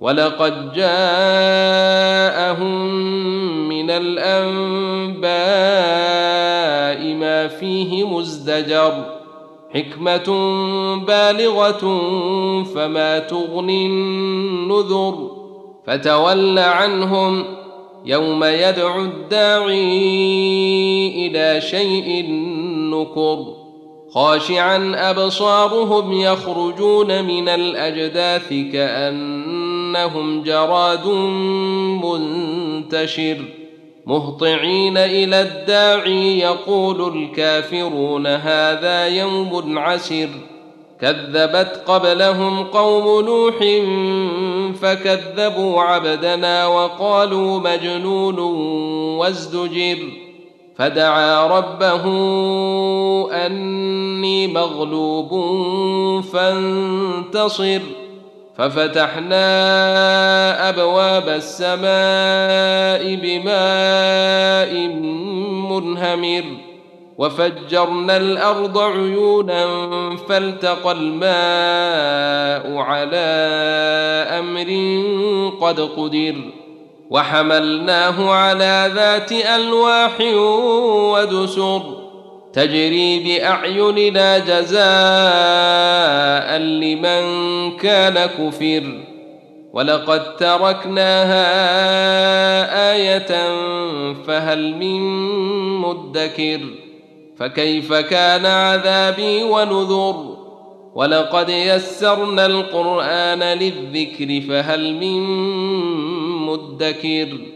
ولقد جاءهم من الانباء ما فيه مزدجر حكمه بالغه فما تغني النذر فتول عنهم يوم يدعو الداعي إلى شيء نكر خاشعا ابصارهم يخرجون من الاجداث كانهم جراد منتشر مهطعين إلى الداعي يقول الكافرون هذا يوم عسر كذبت قبلهم قوم نوح فكذبوا عبدنا وقالوا مجنون وازدجر فدعا ربه اني مغلوب فانتصر ففتحنا أبواب السماء بماء منهمر وفجرنا الأرض عيونا فالتقى الماء على أمر قد قدر وحملناه على ذات ألواح ودسر تجري باعيننا جزاء لمن كان كفر. ولقد تركناها آية فهل من مدكر. فكيف كان عذابي ونذر؟ ولقد يسرنا القرآن للذكر فهل من مدكر.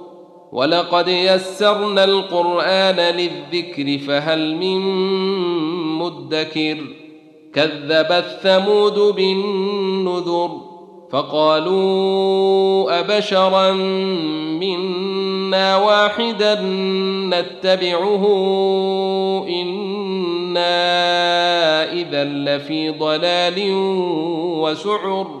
ولقد يسرنا القران للذكر فهل من مدكر كذبت ثمود بالنذر فقالوا ابشرا منا واحدا نتبعه أنا اذا لفي ضلال وسعر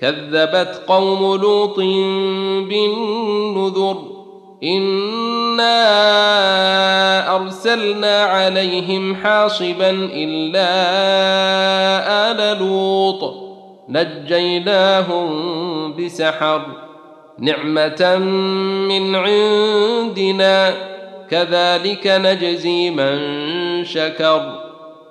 كذبت قوم لوط بالنذر إنا أرسلنا عليهم حاصبا إلا آل لوط نجيناهم بسحر نعمة من عندنا كذلك نجزي من شكر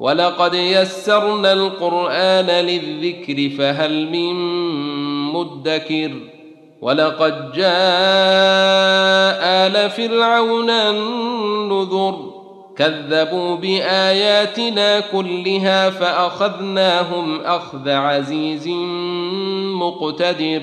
ولقد يسرنا القران للذكر فهل من مدكر ولقد جاء ال فرعون النذر كذبوا باياتنا كلها فاخذناهم اخذ عزيز مقتدر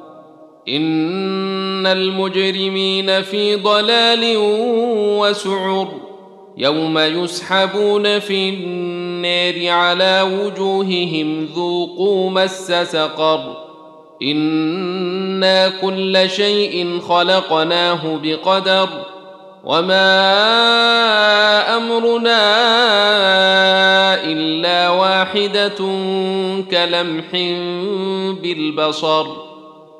إن المجرمين في ضلال وسعر يوم يسحبون في النار على وجوههم ذوقوا مس سقر. إنا كل شيء خلقناه بقدر. وما أمرنا إلا واحدة كلمح بالبصر.